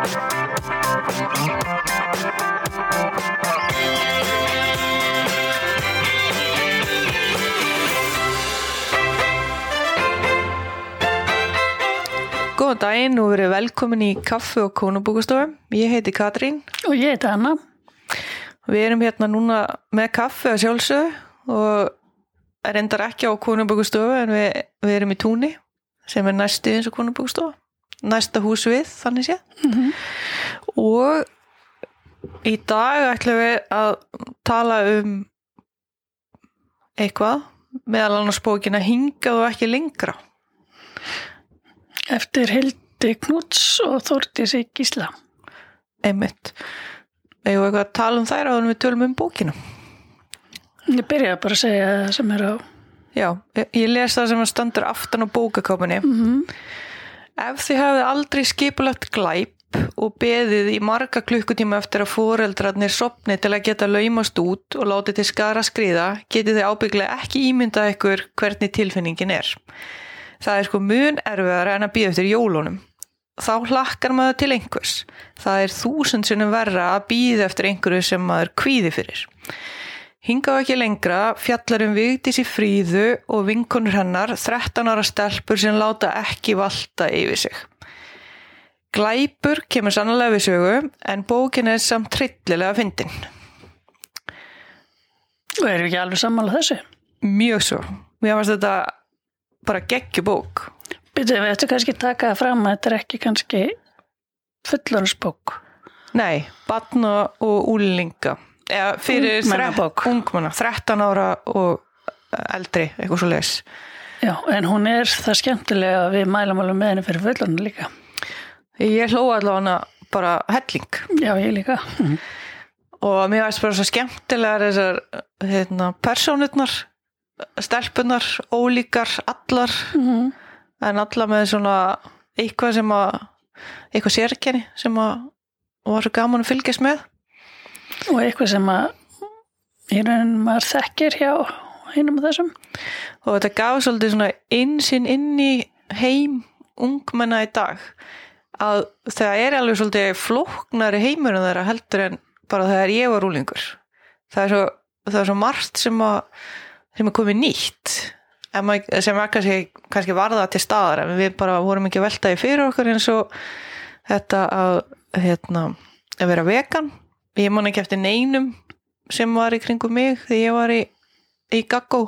Góðan daginn og verið velkomin í kaffu og kónubúkustofu. Ég heiti Katrín. Og ég heiti Anna. Við erum hérna núna með kaffu að sjálfsögðu og reyndar ekki á kónubúkustofu en við, við erum í túni sem er næstu eins og kónubúkustofu. Næsta hús við, þannig sé. Mm -hmm. Og í dag ætlum við að tala um eitthvað meðal annars bókina hingað og ekki lengra. Eftir Hildi Knúts og Þórtísi Gísla. Einmitt. Eða eitthvað að tala um þær á þannig við tölum um bókina. Ég byrja bara að segja það sem er á... Já, ég les það sem standur aftan á bókakápunni. Mm -hmm. Ef þið hafið aldrei skipulagt glæp og beðið í marga klukkutíma eftir að foreldrarnir sopni til að geta laumast út og láti til skara skriða, getið þið ábygglega ekki ímyndað ykkur hvernig tilfinningin er. Það er sko mun erfiðara en að býða eftir jólunum. Þá hlakkar maður til einhvers. Það er þúsundsunum verra að býða eftir einhverju sem maður kvíði fyrir. Hingað ekki lengra fjallar um vigdís í fríðu og vinkonur hennar 13 ára stelpur sem láta ekki valta yfir sig. Glæpur kemur sannlega við sögu en bókin er samt trillilega fyndin. Og erum ekki alveg sammála þessu? Mjög svo. Mér finnst þetta bara geggjubók. Býtum við ættum kannski taka það fram að þetta er ekki kannski fullornsbók. Nei, batna og úlinga. Eða fyrir ungmanna, 13 ára og eldri, eitthvað svo leis. Já, en hún er það skemmtilega að við mælum alveg með henni fyrir fullorna líka. Ég hló allavega hana bara helling. Já, ég líka. Og mér veist bara svo skemmtilegar þessar hérna, persónutnar, stelpunar, ólíkar, allar, Mm -hmm. en alla með svona eitthvað sem að, eitthvað sérkenni sem að var svo gaman að fylgjast með. Og eitthvað sem að í raunin maður þekkir hjá einum af þessum. Og þetta gaf svolítið svona einsinn inn í heim ungmenna í dag að það er alveg svolítið flóknari heimur en þeirra heldur en bara þegar ég var úlingur. Það er svo, það er svo margt sem að sem er komið nýtt maður, sem er kannski, kannski varða til staðar en við bara vorum ekki veltaði fyrir okkur eins og þetta að, hérna, að vera vegan ég man ekki eftir neinum sem var í kringum mig þegar ég var í, í gaggó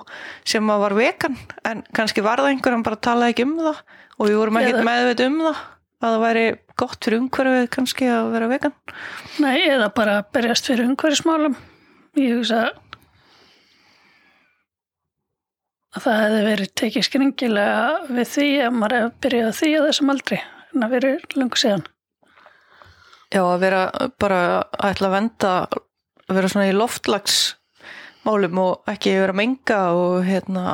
sem að var vegan en kannski var það einhver hann bara talaði ekki um það og við vorum ekki meðveit um það að það væri gott fyrir umhverfið kannski að vera vegan Nei, eða bara berjast fyrir umhverjusmálum. Ég hugsa að það hefði verið tekið skringilega við því að maður hefði byrjað því á þessum aldri en að verið lengur síðan. Já, að vera bara að ætla að venda að vera svona í loftlagsmálum og ekki vera að menga og hérna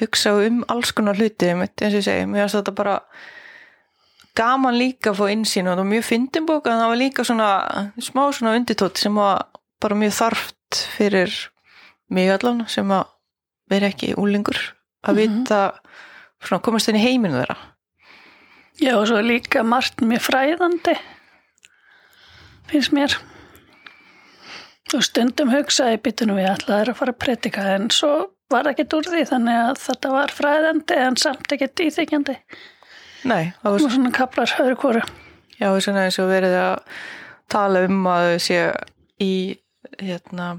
hugsa um alls konar hluti eins og ég segi, mér finnst þetta bara gaman líka að fá insýn og það var mjög fyndin bók en það var líka svona smá svona undirtótt sem var bara mjög þarft fyrir mig allan sem að vera ekki úlingur að Mhm. vita svona komast inn í heiminu þeirra. Já, og svo líka margt mjög fræðandi, finnst mér. Og stundum hugsaði býtunum við ætlaði að fara að predika en svo var það ekkert úr því þannig að þetta var fræðandi en samt ekkert íþykjandi. Nei, það var Og svona kaplar höfður kóru. Já, svona eins og verið að tala um að þau sé í hérna,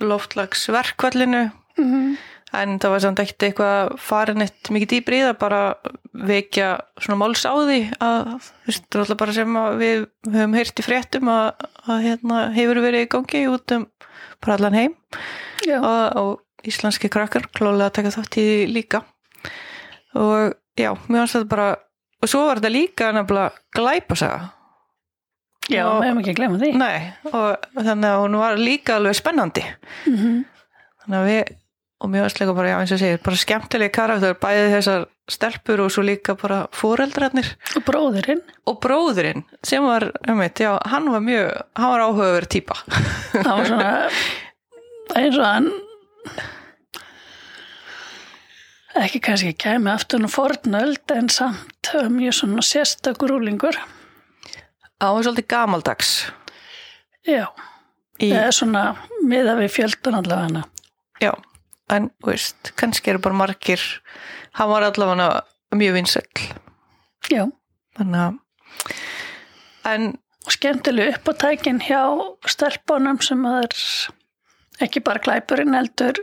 loftlagsverkvallinu Mm -hmm. En það var samt ekkert eitthvað farin eitt mikið dýbri í það bara vekja svona máls á því að þú veist, það er alltaf bara sem að við höfum heyrt í fréttum að, að hérna, hefur verið í gangi út um bara allan heim. Og, og íslenski krakkar klálega að taka þátt í því líka. Og já, mér finnst þetta bara og svo var þetta líka nefnilega glæpasaga. Já, við hefum ekki að glemma því. Nei, og þannig að hún var líka alveg spennandi. Mm -hmm. þannig að við, og mjög aðslega bara, já eins og segir, bara skemmtilegi karakter bæði þessar stelpur og svo líka bara fóreldrarnir Og bróðurinn. og bróðurinn sem var, um já, hann var mjög hann var áhugaverð típa. Það var svona eins og hann ekki kannski kæmi aftur nú fornöld en samt mjög svona sérstakur úlingur á er svolítið gamaldags. Já, í, er svona miða við fjöldan allavega. Hana. já, en veist, kannski eru bara margir hann var allavega mjög vinsæll. Já, þannig að en skemmtileg uppátækin hjá stelpunum sem er ekki bara glæpurinn heldur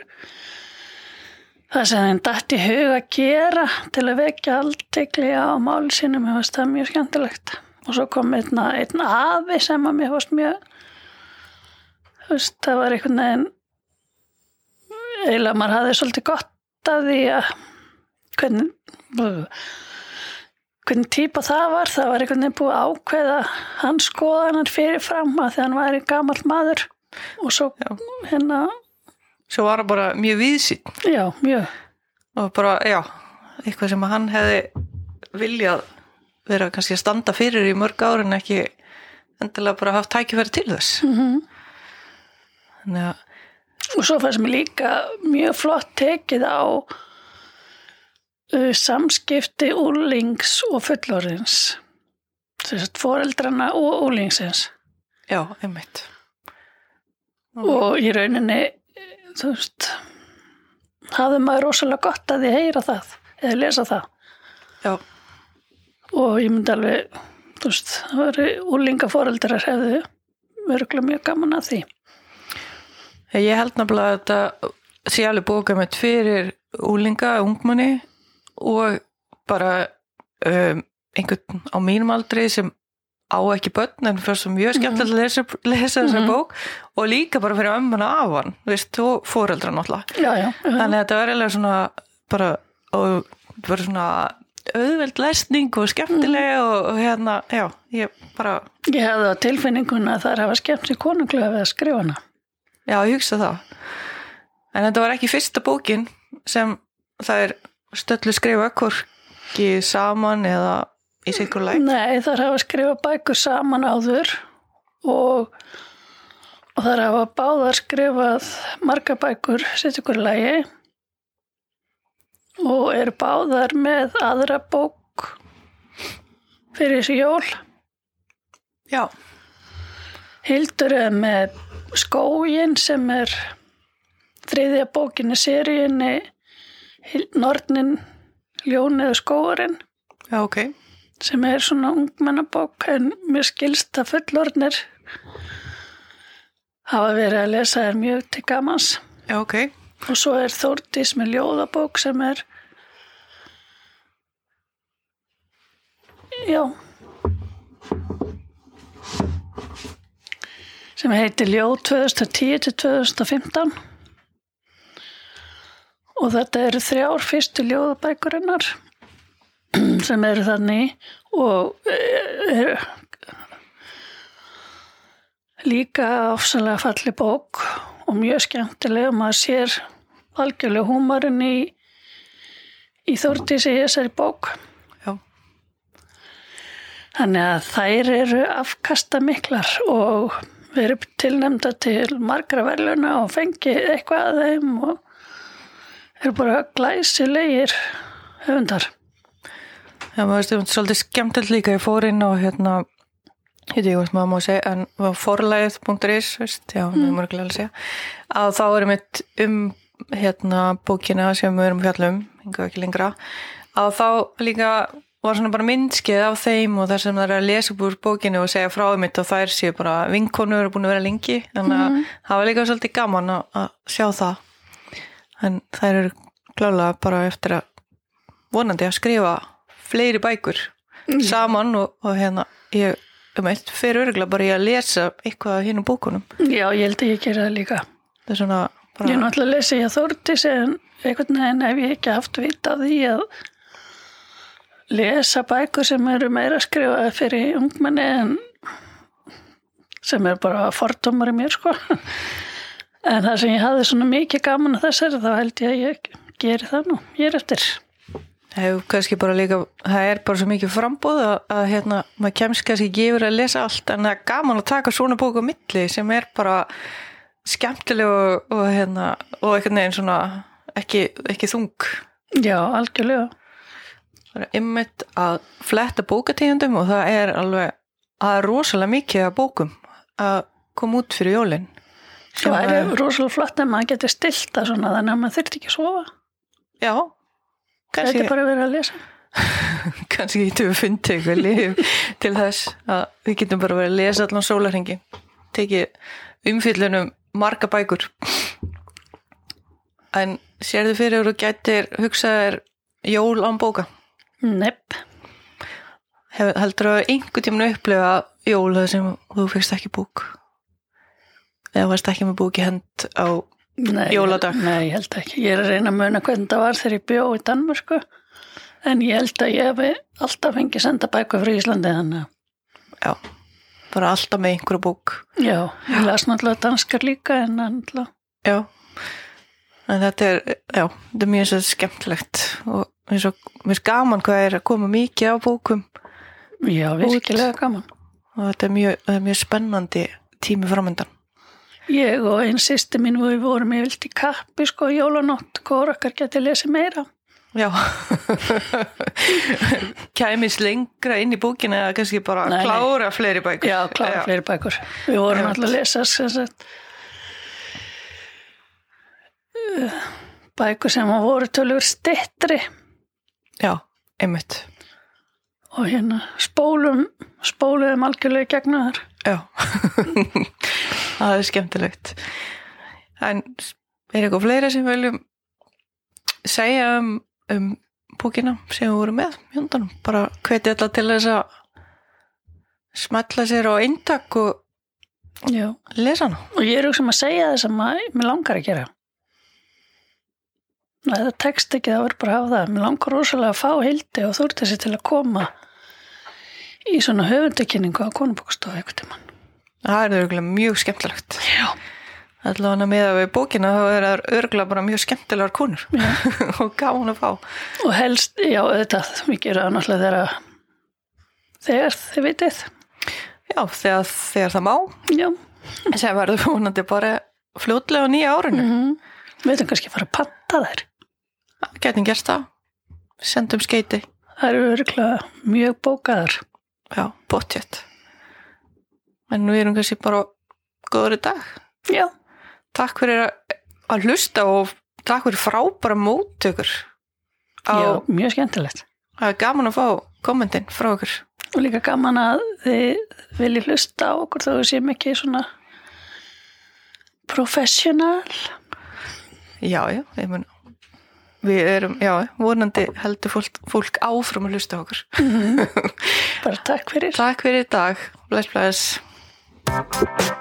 það sem þeim dætt í hug að gera til að vekja aldegli á máli sínum, mér finnst það mjög skemmtilegt. Og svo kom einn, einn afi sem að mér finnst mjög þú veist, það var einhvern veginn eiginlega maður hafði svolítið gott af því að hvernig hvernig típa það var. Það var einhvern veginn búið að ákveða hans skoðanar fyrir fram að því hann væri gamall maður. Og svo Já. hérna svo var hann bara mjög viðsýn já, mjög. Og bara, já, eitthvað sem að hann hefði viljað vera kannski að standa fyrir í mörg ár en ekki endilega bara haft tækifæri til þess. Mm þannig að, og svo fannst mér líka mjög flott tekið á uh, samskipti úlings og fullorins þess að foreldrana og úlingsins já, einmitt. Og í rauninni þú veist hafði maður rosalega gott að því heyra það eða lesa það. Já, og ég myndi alveg þú veist, það veri úlingaforeldrar hefðu verið mjög gaman að því ég held nefnilega að þetta sé alveg bóka með fyrir úlinga, ungmanni og bara um, einhvern á mínum aldri sem á ekki börn en fyrst sem mjög skemmtilegt að lesa, lesa þessa Mhm. bók og líka bara fyrir ömmuna af hann, og fóreldra náttúrulega já, já, þannig að þetta eiginlega svona bara, og bara svona auðveld lesning og skemmtileg Mhm. og, og hérna, já, ég bara ég hefði á tilfinninguna að það er að hafa skemmt sér konunglega við að skrifa hana já, ég hugsa það. En þetta var ekki fyrsta bókin sem það er stöllu skrifa hvorki saman eða í sikur læk nei, það er að skrifa bækur saman áður og og það er að hafa báðar skrifað marga bækur sitt ykkur lægi og eru báðar með aðra bók fyrir þessi jól. Já, Hildur er með skógin sem er þriðja bókinni seríunni Nornin, Ljónið og skóurinn já, ok. Sem er svona ungmennabók en mér skilst að fullornir hafa verið að lesa þær mjög til gamans. Já, ok, og svo er Þórdís með ljóðabók sem er já sem heitir Ljóð 2010 til 2015 og þetta eru þrjár fyrstu ljóðabækurinnar sem eru þannig og er líka ofsalega falli bók og mjög skemmtileg og maður sér algjörlega húmarinn í, í Þórdísi í þessari bók. já, Þannig að þær eru afkasta miklar og verið tilnæmda til margra verðluna og fengið eitthvað að þeim og eru bara glæsilegir höfundar. já, maður veist, þetta er svolítið skemmtilegt líka ég fór inn á hérna ég hvað maður má segja, en forlæðið.is, veist, já, mm. mjög mörgulega að segja að þá erum við um hérna bókina sem við erum fjallum, hinga ekki lengra að þá líka var svona bara myndskeið af þeim og þar sem það er að lesa upp úr bókinu og segja frá þeim og þær séu bara vinkonur eru búin að vera lengi. Þannig að það var líka svolítið gaman að, að sjá það. En þær eru klálega bara eftir að vonandi að skrifa fleiri bækur saman og, og hérna ég um eitt fyrir örgulega bara í að lesa eitthvað af hinnum bókunum. Já, ég held að ég gera það líka. það svona bara Ég er náttúrulega að lesa ég Þórdís en einhvern veginn hef ég ekki haft vita því að lesa bækur sem eru meira skrifaði fyrir ungmenni en sem er bara fordómar í mér sko. En það sem ég hafði svona mikið gaman að þessari þá held ég að ég geri það nú. Ég er eftir. Líka, það er bara svo mikið frambúð að, að hérna, maður kemst kannski yfir að lesa allt en það er gaman að taka svona bók á milli sem er bara skemmtileg og, og hérna, og einhvern veginn svona ekki, ekki þung. Já, algjörlega. Það er ymmit að fletta bókatíðundum og það er alveg að það er rosalega mikið af bókum að koma út fyrir jólin Það er rosalega flott að maður getur stilt það svona þannig að maður þurft ekki að sofa. Já, kannski, er bara að vera að lesa. kannski getum við fundið eitthvað lif til þess að við getum bara verið að lesa allan sólarhengi tekið umfyllunum marga bækur en sérðu fyrir að þú gætir hugsaðir jól án bóka Nepp. Heldur að einhver tímanu upplifa jól þar sem þú fyrst ekki bók eða varst ekki með bók í hend á Nei, Jóladag. Nei, ég held ekki. Ég er að reyna að muna hvernig það var þegar ég bjó í Danmörku. En ég held að ég hef alltaf fengið senda bækur frá Íslandi þannig að já, bara alltaf með einhverju bók Já, ég las náttúrulega danskar líka en náttúrulega, Já, en þetta er, já, þetta er mjög svo skemmtilegt og mér er gaman hvað er að koma mikið á bókum já, virkilega gaman. og þetta er mjög, það er mjög spennandi tími framöndan. Ég og einn sýsti mín við vorum í vilti kappi sko í jólanótt, hvor okkar geti lesið meira. Já, kæmis lengra inn í bókina eða kannski bara Nei, klára fleiri bækur. Já, klára fleiri bækur. Við vorum alltaf að lesa sem sagt, bækur sem voru tölur stittri Já, einmitt. og hérna spólum, spóluðum algjörlega í gegnum þar. Já, það er skemmtilegt. En er eitthvað fleira sem viljum segja um, um bókina sem við vorum með hjóndanum? Bara hveti alltaf til þess að smetla sér á eintak og Já. lesa hana. Og ég er hugsa um að segja það sem að mér langar að gera. Nei, það tekst ekki, það verður bara að hafa það. Mér langar rosalega að fá hildi og þú ert þessi til að koma í svona höfundakynningu á konubókastofu eitthvað tímann. Það er örgulega mjög skemmtilegt. Já. Allavega með að við bókina þá er það örgulega bara mjög skemmtilegar konur og gáðan að fá. Og helst, já, auðvitað, við gerum það náttúrulega þegar, þegar þið vitið. Já, þegar, þegar það má. Já. sem verður vonandi bara fljótlega á nýja árinu. Mm Við veitum kannski að fara að panta þær. Gætum gert það. Sendum skeiti. Það eru örgulega mjög bókaðar. Já, bóttjött. En nú erum kannski bara góður í dag. Já. Takk fyrir að- hlusta og takk fyrir frábæra móttökur. Á, Já, mjög skemmtilegt. Það er gaman að fá kommentin frá okkur. Og líka gaman að þið viljið hlusta á okkur þó við séum ekki svona professional. Já, já, ég mun Við erum, já, vonandi heldur fólk, fólk áfram að hlusta okkur. Bara takk fyrir. Takk fyrir í dag. Bless, bless.